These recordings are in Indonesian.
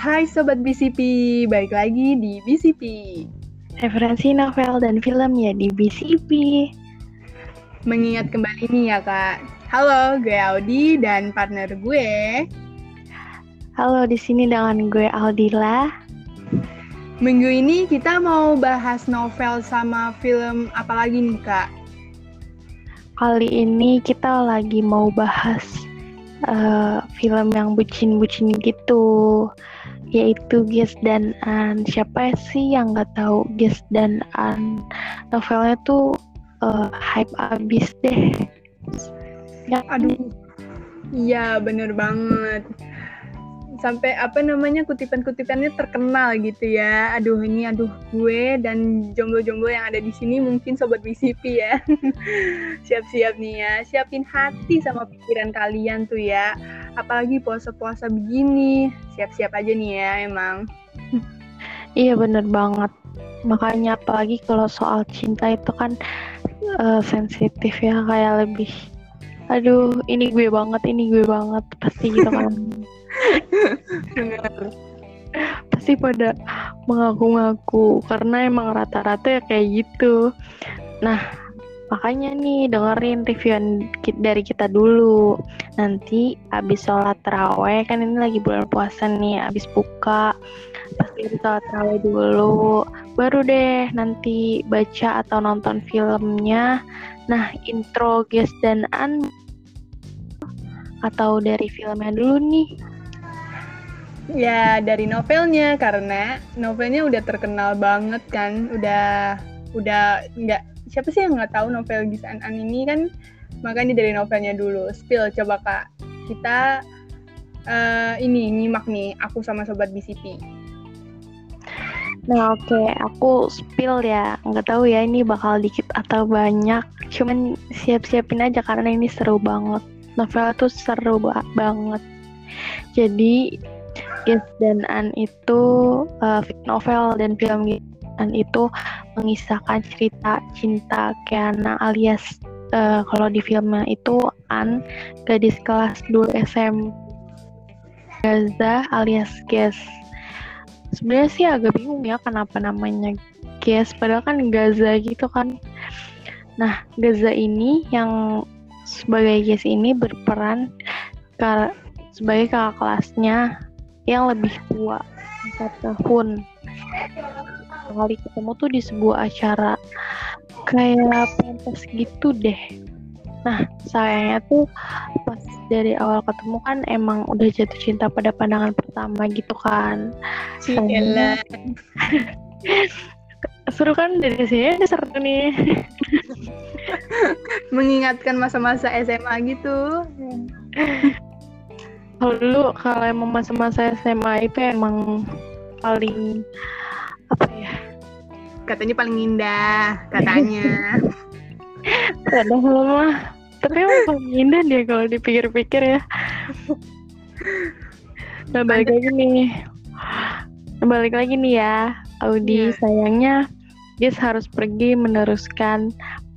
Hai Sobat BCP, balik lagi di BCP. Referensi novel dan film ya di BCP. Mengingat kembali nih ya kak. Halo, gue Audi dan partner gue. Halo, di sini dengan gue Aldila. Minggu ini kita mau bahas novel sama film apa lagi nih kak? Kali ini kita lagi mau bahas uh, film yang bucin-bucin gitu yaitu Ges dan An. Siapa sih yang nggak tahu Ges dan An? Novelnya tuh uh, hype abis deh. Ya, aduh. Iya, bener banget. Sampai apa namanya kutipan-kutipannya terkenal gitu ya. Aduh ini aduh gue dan jomblo-jomblo yang ada di sini mungkin sobat BCP ya. Siap-siap nih ya, siapin hati sama pikiran kalian tuh ya. Apalagi puasa-puasa begini. Siap-siap aja nih ya emang. Iya bener banget. Makanya apalagi kalau soal cinta itu kan uh, sensitif ya. Kayak lebih aduh ini gue banget ini gue banget. Pasti gitu kan pasti pada mengaku-ngaku karena emang rata-rata ya kayak gitu nah Makanya nih dengerin reviewan dari kita dulu. Nanti abis sholat terawih kan ini lagi bulan puasa nih, abis buka pasti sholat terawih dulu. Baru deh nanti baca atau nonton filmnya. Nah intro guys dan an atau dari filmnya dulu nih. Ya dari novelnya karena novelnya udah terkenal banget kan, udah udah nggak siapa sih yang nggak tahu novel Gisan An ini kan makanya dari novelnya dulu spill coba kak kita uh, ini nyimak nih aku sama sobat BCP Nah oke, okay. aku spill ya. Nggak tahu ya ini bakal dikit atau banyak. Cuman siap-siapin aja karena ini seru banget. Novel tuh seru ba banget. Jadi, Yes dan An itu uh, novel dan film dan itu mengisahkan cerita cinta Keana alias uh, kalau di filmnya itu An gadis kelas 2 SM Gaza alias Ges sebenarnya sih agak bingung ya kenapa namanya Ges padahal kan Gaza gitu kan. Nah Gaza ini yang sebagai Ges ini berperan sebagai kakak kelasnya yang lebih tua 4 tahun. Kali ketemu tuh di sebuah acara kayak pentas gitu deh. Nah sayangnya tuh pas dari awal ketemu kan emang udah jatuh cinta pada pandangan pertama gitu kan. Sayangnya... seru kan dari sini? Seru nih. Mengingatkan masa-masa SMA gitu kalau dulu kalau emang masa-masa SMA itu emang paling apa ya? Katanya paling indah katanya. Padahal mah tapi emang paling indah dia kalau dipikir-pikir ya. Nah balik lagi nih. Balik lagi nih ya Audi. Yeah. sayangnya dia harus pergi meneruskan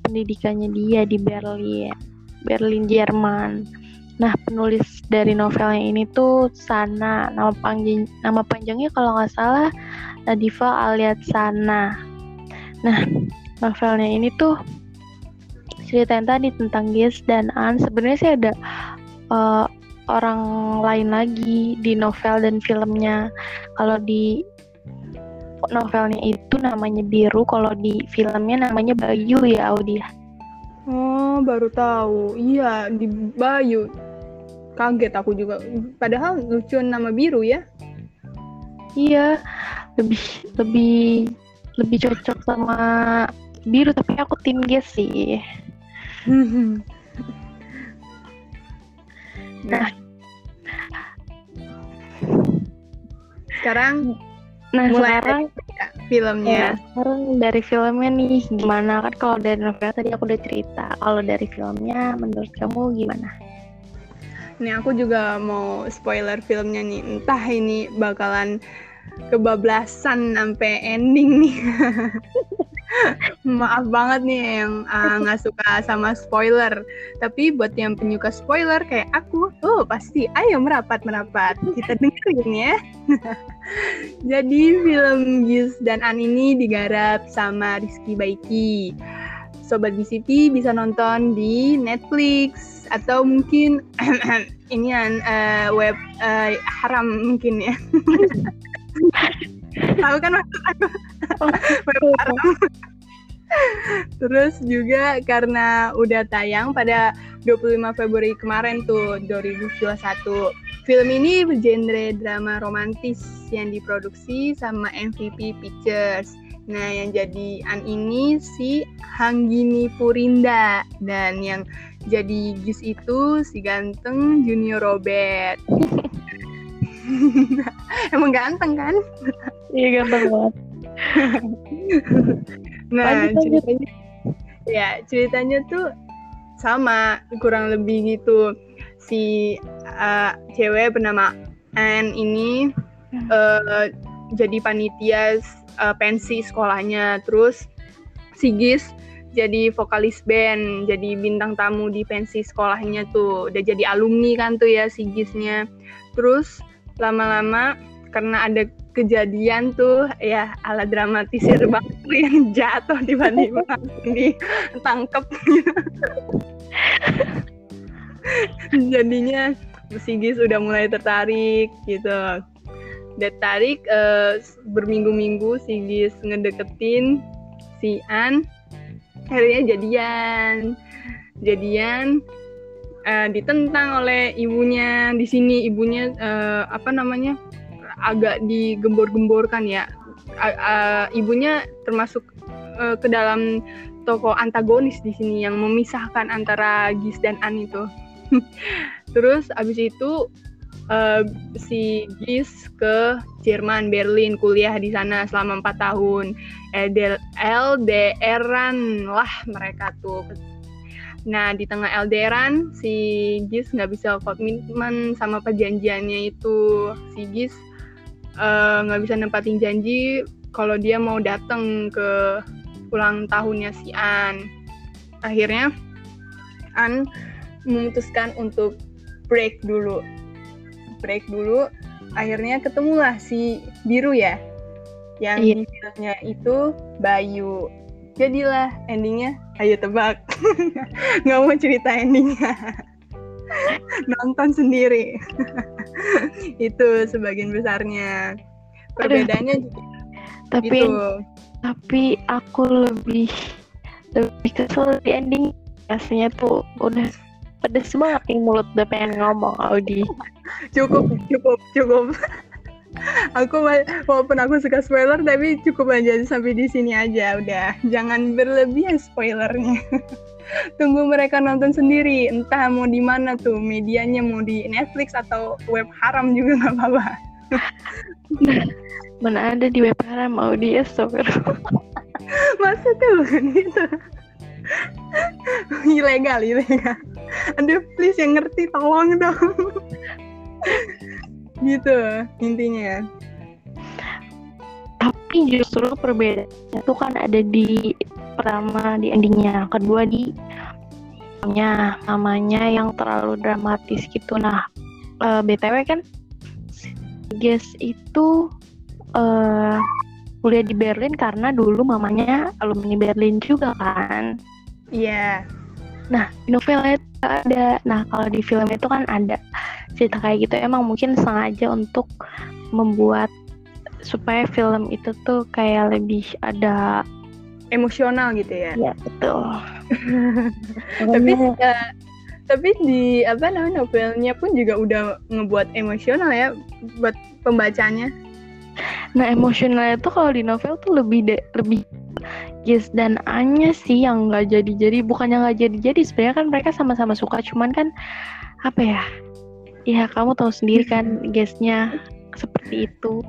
pendidikannya dia di Berlin Berlin Jerman. Nah, penulis dari novelnya ini tuh Sana. Nama panjang nama panjangnya kalau nggak salah Nadifa alias Sana. Nah, novelnya ini tuh ceritain tadi tentang Gies dan An. Sebenarnya sih ada uh, orang lain lagi di novel dan filmnya. Kalau di novelnya itu namanya Biru, kalau di filmnya namanya Bayu ya Audi. Oh, baru tahu. Iya, di Bayu. Kaget aku juga. Padahal lucu nama Biru ya. Iya, lebih lebih lebih cocok sama biru tapi aku tim Ges sih. Nah. Sekarang nah mulai sekarang ya, filmnya. Ya, sekarang dari filmnya nih gimana? Kan kalau dari novel tadi aku udah cerita. Kalau dari filmnya menurut kamu gimana Nih aku juga mau spoiler filmnya nih entah ini bakalan kebablasan sampai ending nih. Maaf banget nih yang ah, nggak uh, suka sama spoiler. Tapi buat yang penyuka spoiler kayak aku, oh pasti ayo merapat merapat. Kita dengerin ya. Jadi film Gis dan An ini digarap sama Rizky Baiki. Sobat BCP bisa nonton di Netflix atau mungkin ini uh, web uh, haram mungkin ya. Tahu kan maksud aku? web haram. Terus juga karena udah tayang pada 25 Februari kemarin tuh 2021. Film ini bergenre drama romantis yang diproduksi sama MVP Pictures. Nah, yang jadi An ini si Hanggini Purinda dan yang jadi Gis itu si ganteng Junior Robert. Emang ganteng kan? Iya ganteng banget. nah, ceritanya ya ceritanya tuh sama kurang lebih gitu si uh, cewek bernama Anne ini uh, jadi panitia uh, pensi sekolahnya terus si Gis jadi vokalis band jadi bintang tamu di pensi sekolahnya tuh. Udah jadi alumni kan tuh ya si Gisnya terus lama-lama karena ada kejadian tuh ya ala dramatisir banget tuh yang jatuh tiba-tiba ditangkep. Gitu. jadinya Sigis udah mulai tertarik gitu. Tertarik uh, berminggu-minggu Sigis ngedeketin si An akhirnya jadian jadian uh, ditentang oleh ibunya di sini ibunya uh, apa namanya agak digembor-gemborkan ya. Uh, uh, ibunya termasuk uh, ke dalam tokoh antagonis di sini yang memisahkan antara Gis dan An itu. Terus abis itu uh, si Gis ke Jerman Berlin kuliah di sana selama empat tahun. LDRan lah mereka tuh. Nah di tengah LDRan si Gis nggak bisa komitmen sama perjanjiannya itu. Si Gis Eh, nggak uh, bisa nempatin janji kalau dia mau datang ke ulang tahunnya si An. Akhirnya An memutuskan untuk break dulu. Break dulu. Akhirnya ketemulah si Biru ya. Yang iya. filmnya itu Bayu. Jadilah endingnya, ayo tebak. nggak mau cerita endingnya. nonton sendiri itu sebagian besarnya perbedaannya juga tapi gitu. tapi aku lebih lebih kesel di ending rasanya tuh udah pedes banget nih mulut udah pengen ngomong Audi. Cukup cukup cukup. Aku walaupun aku suka spoiler tapi cukup aja sampai di sini aja udah. Jangan berlebihan spoilernya. Tunggu mereka nonton sendiri. Entah mau di mana tuh medianya mau di Netflix atau web haram juga nggak apa-apa. Mana ada di web haram mau di masa tuh bukan itu ilegal ilegal. Aduh please yang ngerti tolong dong. Gitu intinya tapi justru perbedaannya itu kan ada di pertama di endingnya. Kedua di mamanya mamanya yang terlalu dramatis gitu. Nah uh, btw kan guys itu uh, kuliah di Berlin karena dulu mamanya alumni Berlin juga kan iya yeah. nah novelnya itu ada nah kalau di film itu kan ada cerita kayak gitu emang mungkin sengaja untuk membuat supaya film itu tuh kayak lebih ada emosional gitu ya. Iya betul. tapi uh, tapi di apa namanya novelnya pun juga udah ngebuat emosional ya buat pembacanya. Nah emosional itu kalau di novel tuh lebih de, lebih Yes dan Anya sih yang nggak jadi-jadi bukannya nggak jadi-jadi sebenarnya kan mereka sama-sama suka cuman kan apa ya ya kamu tahu sendiri kan guysnya seperti itu.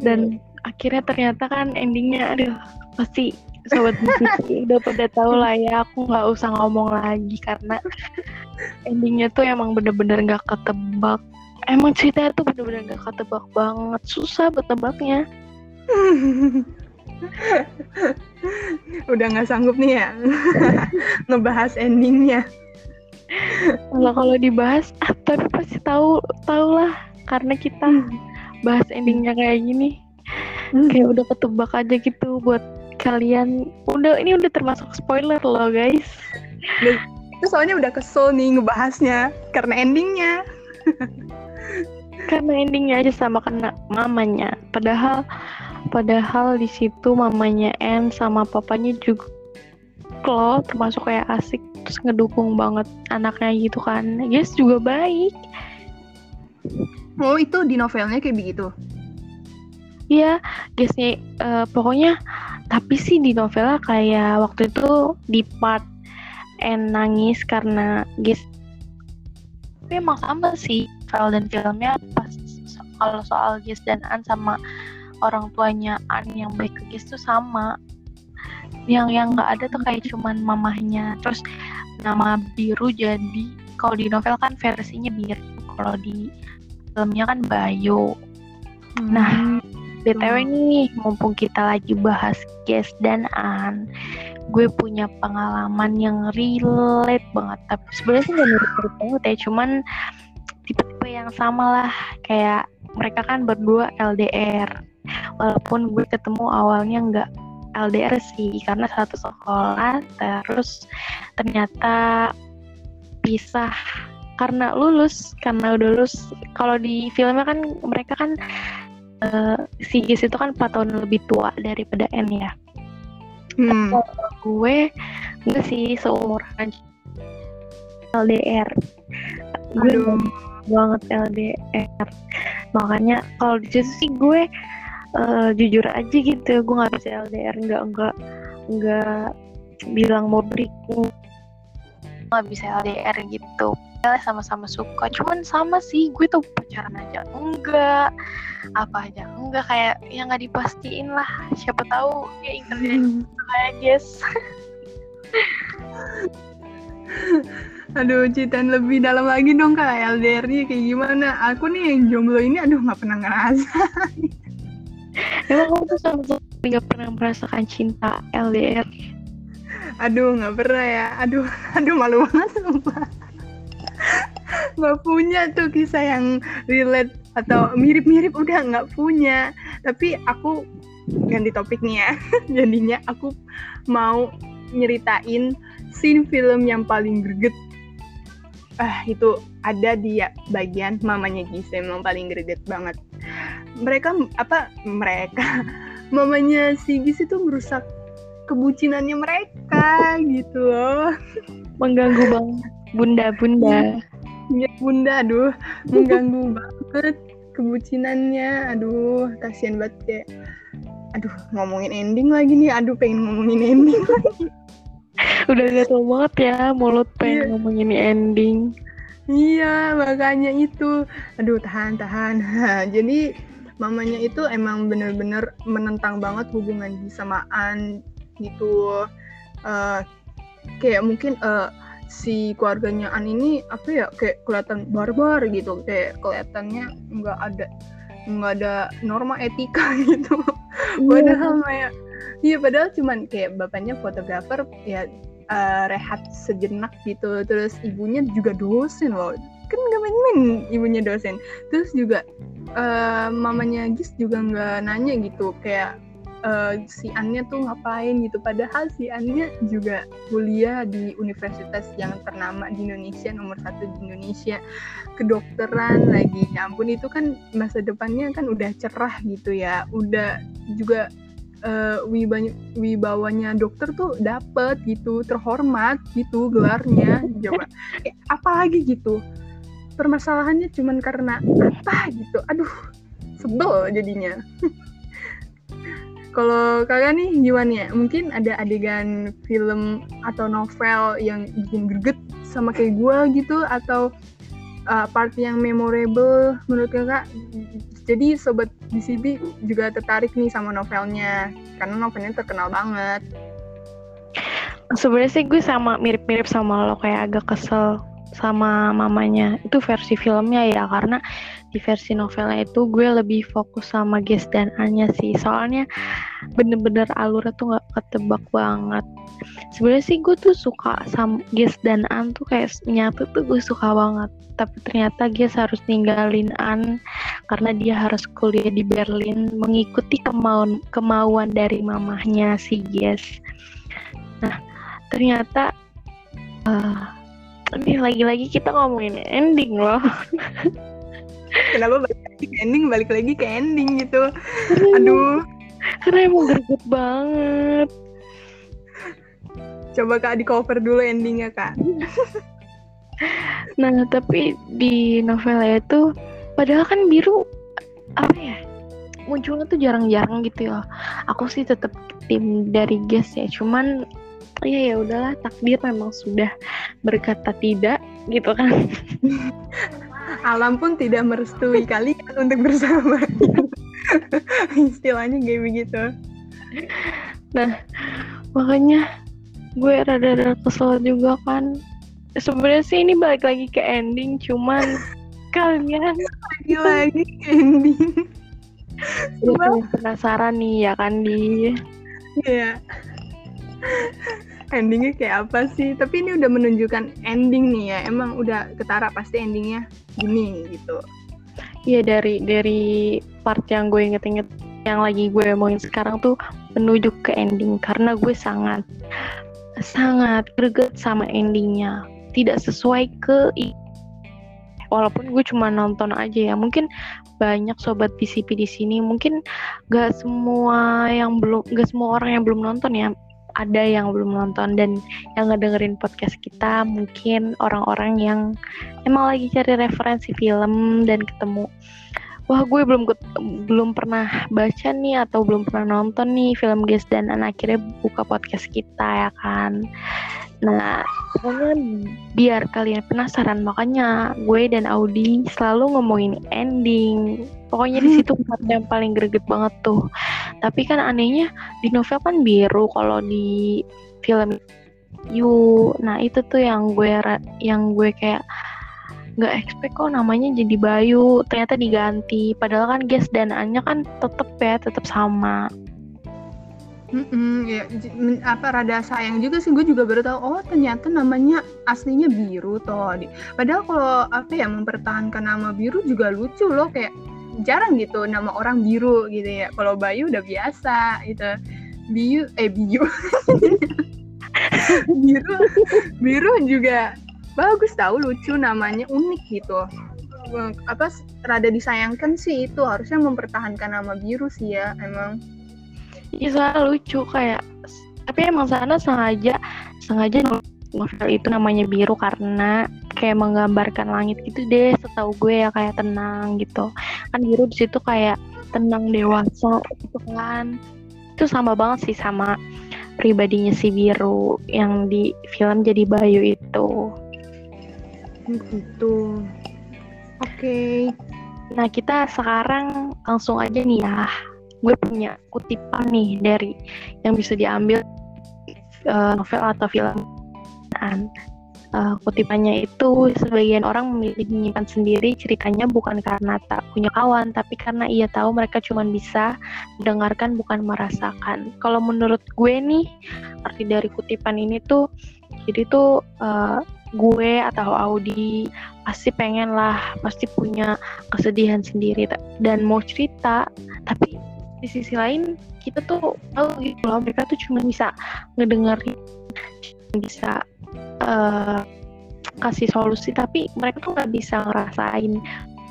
Dan akhirnya ternyata kan endingnya aduh pasti sobat musisi udah pada tahu lah ya aku nggak usah ngomong lagi karena endingnya tuh emang bener-bener nggak -bener ketebak. Emang ceritanya tuh bener-bener nggak ketebak banget susah buat tebaknya Udah nggak sanggup nih ya ngebahas endingnya. Kalau kalau dibahas, ah, tapi pasti tahu tahu lah karena kita Hmm. bahas endingnya kayak gini. Kayak udah ketebak aja gitu buat kalian. Udah ini udah termasuk spoiler loh guys. Itu soalnya udah kesel nih ngebahasnya karena endingnya. Karena endingnya aja sama kena mamanya. Padahal padahal di situ mamanya N sama papanya juga loh termasuk kayak asik terus ngedukung banget anaknya gitu kan. Yes juga baik. Oh itu di novelnya kayak begitu. Iya, guysnya eh, pokoknya tapi sih di novelnya kayak waktu itu di part N nangis karena guys tapi emang sama sih novel dan filmnya pas kalau soal Gis dan An sama orang tuanya An yang baik ke Gis tuh sama yang yang nggak ada tuh kayak cuman mamahnya terus nama biru jadi kalau di novel kan versinya biru kalau di filmnya kan Bayu Nah, BTW nih, mumpung kita lagi bahas Ges dan An, gue punya pengalaman yang relate banget. Tapi sebenarnya sih gak mirip-mirip banget ya, cuman tipe-tipe yang sama lah. Kayak mereka kan berdua LDR. Walaupun gue ketemu awalnya nggak LDR sih, karena satu sekolah, terus ternyata pisah karena lulus, karena udah lulus. Kalau di filmnya kan mereka kan eh, si Gis itu kan 4 tahun lebih tua daripada N ya. Hmm. Kalau gue enggak sih seumuran LDR. Gue banget LDR. Makanya kalau di situ sih gue eh, jujur aja gitu, gue nggak bisa LDR, nggak nggak nggak bilang mau break nggak bisa LDR gitu Padahal sama-sama suka cuman sama sih gue tuh pacaran aja enggak apa aja enggak kayak yang nggak dipastiin lah siapa tahu dia ingin kayak Jess Aduh, ceritain lebih dalam lagi dong kak LDR-nya kayak gimana? Aku nih yang jomblo ini, aduh nggak pernah ngerasa. Emang kamu tuh sama sekali nggak pernah merasakan cinta LDR Aduh nggak pernah ya. Aduh, aduh malu banget sumpah. Nggak punya tuh kisah yang relate atau mirip-mirip udah nggak punya. Tapi aku ganti topik nih ya. Jadinya aku mau nyeritain scene film yang paling greget. Ah itu ada di bagian mamanya Gise memang paling greget banget. Mereka apa mereka mamanya si Gis itu merusak kebucinannya mereka gitu loh. mengganggu banget bunda-bunda Ya bunda, aduh, mengganggu banget kebucinannya. Aduh, kasihan banget kayak. Aduh, ngomongin ending lagi nih. Aduh, pengen ngomongin ending lagi. udah gatel banget ya mulut pengen Iya. ngomongin ending Iya, makanya itu. Aduh, tahan, tahan. Jadi mamanya itu emang bener-bener menentang banget hubungan Gi sama An gitu. Eh, kayak mungkin eh, si keluarganya An ini apa ya kayak kelihatan barbar gitu, kayak kelihatannya nggak ada nggak ada norma etika gitu. Padahal kayak iya padahal cuman kayak bapaknya fotografer ya eh, rehat sejenak gitu terus ibunya juga dosen loh kan gak main-main ibunya dosen. Terus juga eh, mamanya Gis juga nggak nanya gitu kayak eh, si Annya tuh ngapain gitu. Padahal si Annya juga kuliah di universitas yang ternama di Indonesia nomor satu di Indonesia. Kedokteran lagi. Ya ampun itu kan masa depannya kan udah cerah gitu ya. Udah juga eh, wibanya wibawanya dokter tuh dapet gitu terhormat gitu gelarnya. Coba eh, apalagi gitu permasalahannya cuman karena apa gitu. Aduh sebel jadinya. Kalau kalian nih gimana ya? Mungkin ada adegan film atau novel yang bikin greget sama kayak gue gitu atau uh, part yang memorable menurut kakak? Jadi sobat DCB juga tertarik nih sama novelnya karena novelnya terkenal banget. Sebenarnya sih gue sama mirip-mirip sama lo kayak agak kesel sama mamanya. Itu versi filmnya ya karena di versi novelnya itu gue lebih fokus sama Ges dan Anya sih. Soalnya bener-bener alurnya tuh nggak ketebak banget. Sebenarnya sih gue tuh suka sama Ges dan An tuh kayak nyatu tuh gue suka banget. Tapi ternyata Ges harus ninggalin An karena dia harus kuliah di Berlin mengikuti kemauan kemauan dari mamahnya si Ges nah ternyata uh, ini lagi-lagi kita ngomongin ending loh. Kenapa balik lagi ke ending? Balik lagi ke ending gitu. Aduh. Karena emang greget banget. Coba kak di cover dulu endingnya kak. Nah tapi di novel itu padahal kan biru apa ya munculnya tuh jarang-jarang gitu ya. Aku sih tetap tim dari guest ya cuman ya ya udahlah takdir memang sudah berkata tidak gitu kan. Alam pun tidak merestui kalian untuk bersama. Istilahnya kayak begitu. Nah makanya gue rada-rada kesel juga kan. Sebenarnya sih ini balik lagi ke ending cuman kalian lagi lagi ending. Gue penasaran nih ya kan di? Iya endingnya kayak apa sih? Tapi ini udah menunjukkan ending nih ya. Emang udah ketara pasti endingnya gini gitu. Iya dari dari part yang gue inget-inget yang lagi gue omongin sekarang tuh menuju ke ending. Karena gue sangat sangat greget sama endingnya. Tidak sesuai ke walaupun gue cuma nonton aja ya. Mungkin banyak sobat PCP di sini. Mungkin gak semua yang belum gak semua orang yang belum nonton ya ada yang belum nonton dan yang ngedengerin podcast kita mungkin orang-orang yang emang lagi cari referensi film dan ketemu wah gue belum belum pernah baca nih atau belum pernah nonton nih film Guys dan akhirnya buka podcast kita ya kan Nah, pokoknya biar kalian penasaran, makanya gue dan Audi selalu ngomongin ending. Pokoknya di situ yang paling greget banget tuh. Tapi kan anehnya di novel kan biru kalau di film You. Nah, itu tuh yang gue yang gue kayak nggak expect kok namanya jadi Bayu ternyata diganti padahal kan Ges dan Anya kan tetep ya tetep sama Mm-mm, ya, apa rada sayang juga sih gue juga baru tahu oh ternyata namanya aslinya biru toh. Padahal kalau apa ya mempertahankan nama biru juga lucu loh kayak jarang gitu nama orang biru gitu ya. Kalau Bayu udah biasa gitu. Biu eh Biu. biru biru juga bagus tahu lucu namanya unik gitu. Apa rada disayangkan sih itu harusnya mempertahankan nama biru sih ya emang. Iya lucu kayak tapi emang sana sengaja sengaja novel itu namanya biru karena kayak menggambarkan langit gitu deh setahu gue ya kayak tenang gitu. Kan biru di situ kayak tenang dewasa gitu kan. Itu sama banget sih sama pribadinya si biru yang di film jadi Bayu itu. Gitu. Oke. Okay. nah kita sekarang langsung aja nih ya. Gue punya kutipan nih dari yang bisa diambil uh, novel atau film uh, kutipannya itu sebagian orang memilih menyimpan sendiri ceritanya bukan karena tak punya kawan tapi karena ia tahu mereka cuma bisa mendengarkan bukan merasakan. Kalau menurut gue nih arti dari kutipan ini tuh jadi tuh uh, gue atau Audi pasti pengen lah pasti punya kesedihan sendiri. Dan mau cerita tapi di sisi lain kita tuh tahu gitu loh mereka tuh cuma bisa ngedengerin bisa uh, kasih solusi tapi mereka tuh nggak bisa ngerasain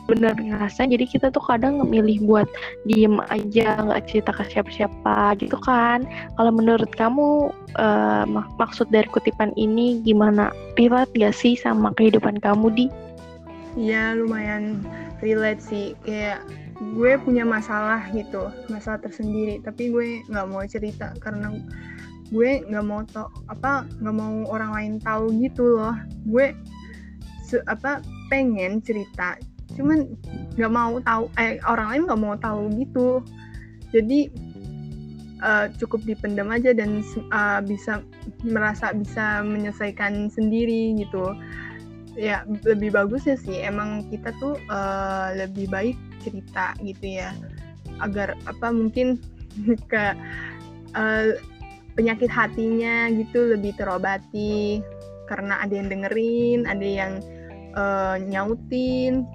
bener ngerasa. Jadi kita tuh kadang memilih buat diem aja nggak cerita ke siapa-siapa gitu kan. Kalau menurut kamu uh, mak maksud dari kutipan ini gimana? Relate gak sih sama kehidupan kamu di? Iya lumayan relate sih. Kayak gue punya masalah gitu masalah tersendiri. Tapi gue nggak mau cerita karena gue nggak mau tau apa nggak mau orang lain tahu gitu loh. Gue se, apa pengen cerita cuman nggak mau tahu eh orang lain nggak mau tahu gitu. Jadi uh, cukup dipendam aja dan uh, bisa merasa bisa menyelesaikan sendiri gitu. Ya lebih bagusnya sih emang kita tuh uh, lebih baik cerita gitu ya. Agar apa mungkin ke uh, penyakit hatinya gitu lebih terobati. Karena ada yang dengerin ada yang uh, nyautin.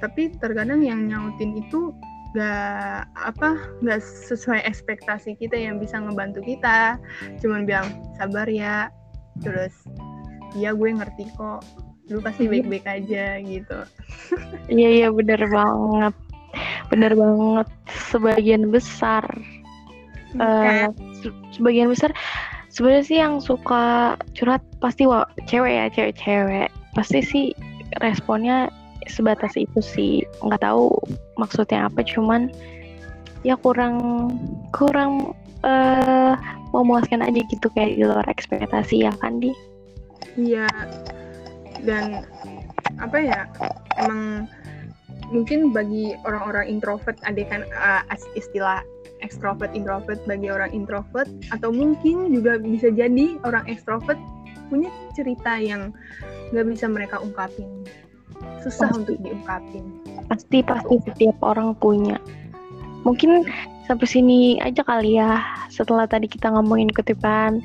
Tapi terkadang yang nyautin itu gak apa gak sesuai ekspektasi kita yang bisa ngebantu kita. Cuman bilang sabar ya. Terus iya gue ngerti kok. Lu pasti iya. baik-baik aja gitu. Iya iya bener banget. Bener banget. Sebagian besar uh, sebagian besar sebenarnya sih yang suka curhat pasti wa cewek ya cewek-cewek. Pasti sih responnya sebatas itu sih. Nggak tahu maksudnya apa cuman ya kurang kurang uh, memuaskan aja gitu kayak di luar ekspektasi ya kan di? Iya. Dan apa ya emang mungkin bagi orang-orang introvert ada kan uh, istilah extrovert introvert bagi orang introvert atau mungkin juga bisa jadi orang extrovert punya cerita yang nggak bisa mereka ungkapin. Susah pasti. untuk diungkapin. Pasti pasti setiap orang punya. Mungkin sampai sini aja kali ya setelah tadi kita ngomongin kutipan.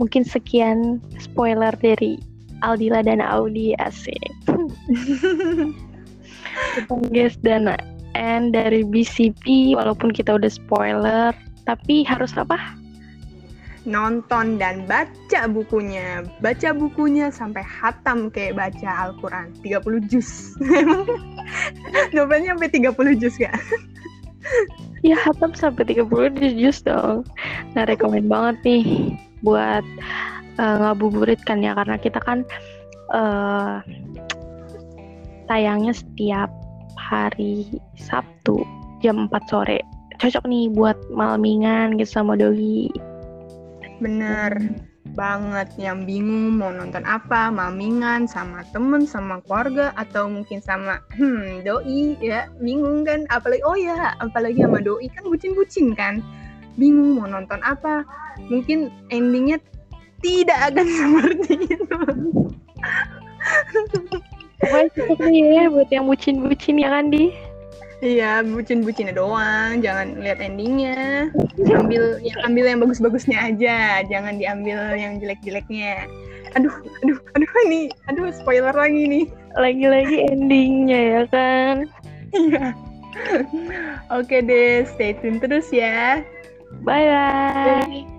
Mungkin sekian spoiler dari Aldila dan Audi asik. Guys dan N dari BCP walaupun kita udah spoiler tapi harus apa nonton dan baca bukunya. Baca bukunya sampai hatam kayak baca Al-Quran. 30 juz. novelnya sampai 30 juz gak? ya hatam sampai 30 juz dong. Nah rekomend banget nih buat uh, ngabuburit kan ya. Karena kita kan uh, tayangnya setiap hari Sabtu jam 4 sore. Cocok nih buat malmingan gitu sama doi Bener banget yang bingung mau nonton apa, mamingan sama temen, sama keluarga atau mungkin sama hmm, doi ya bingung kan. Apalagi oh ya apalagi sama doi kan bucin-bucin kan. Bingung mau nonton apa. Mungkin endingnya tidak akan seperti itu Pokoknya cukup nih ya buat yang bucin-bucin ya kan di Iya, bucin-bucinnya doang, jangan lihat endingnya. Ambil yang ambil yang bagus-bagusnya aja, jangan diambil yang jelek-jeleknya. Aduh, aduh, aduh ini, aduh spoiler lagi nih. Lagi-lagi endingnya ya kan. Iya. Oke deh, stay tune terus ya. Bye bye.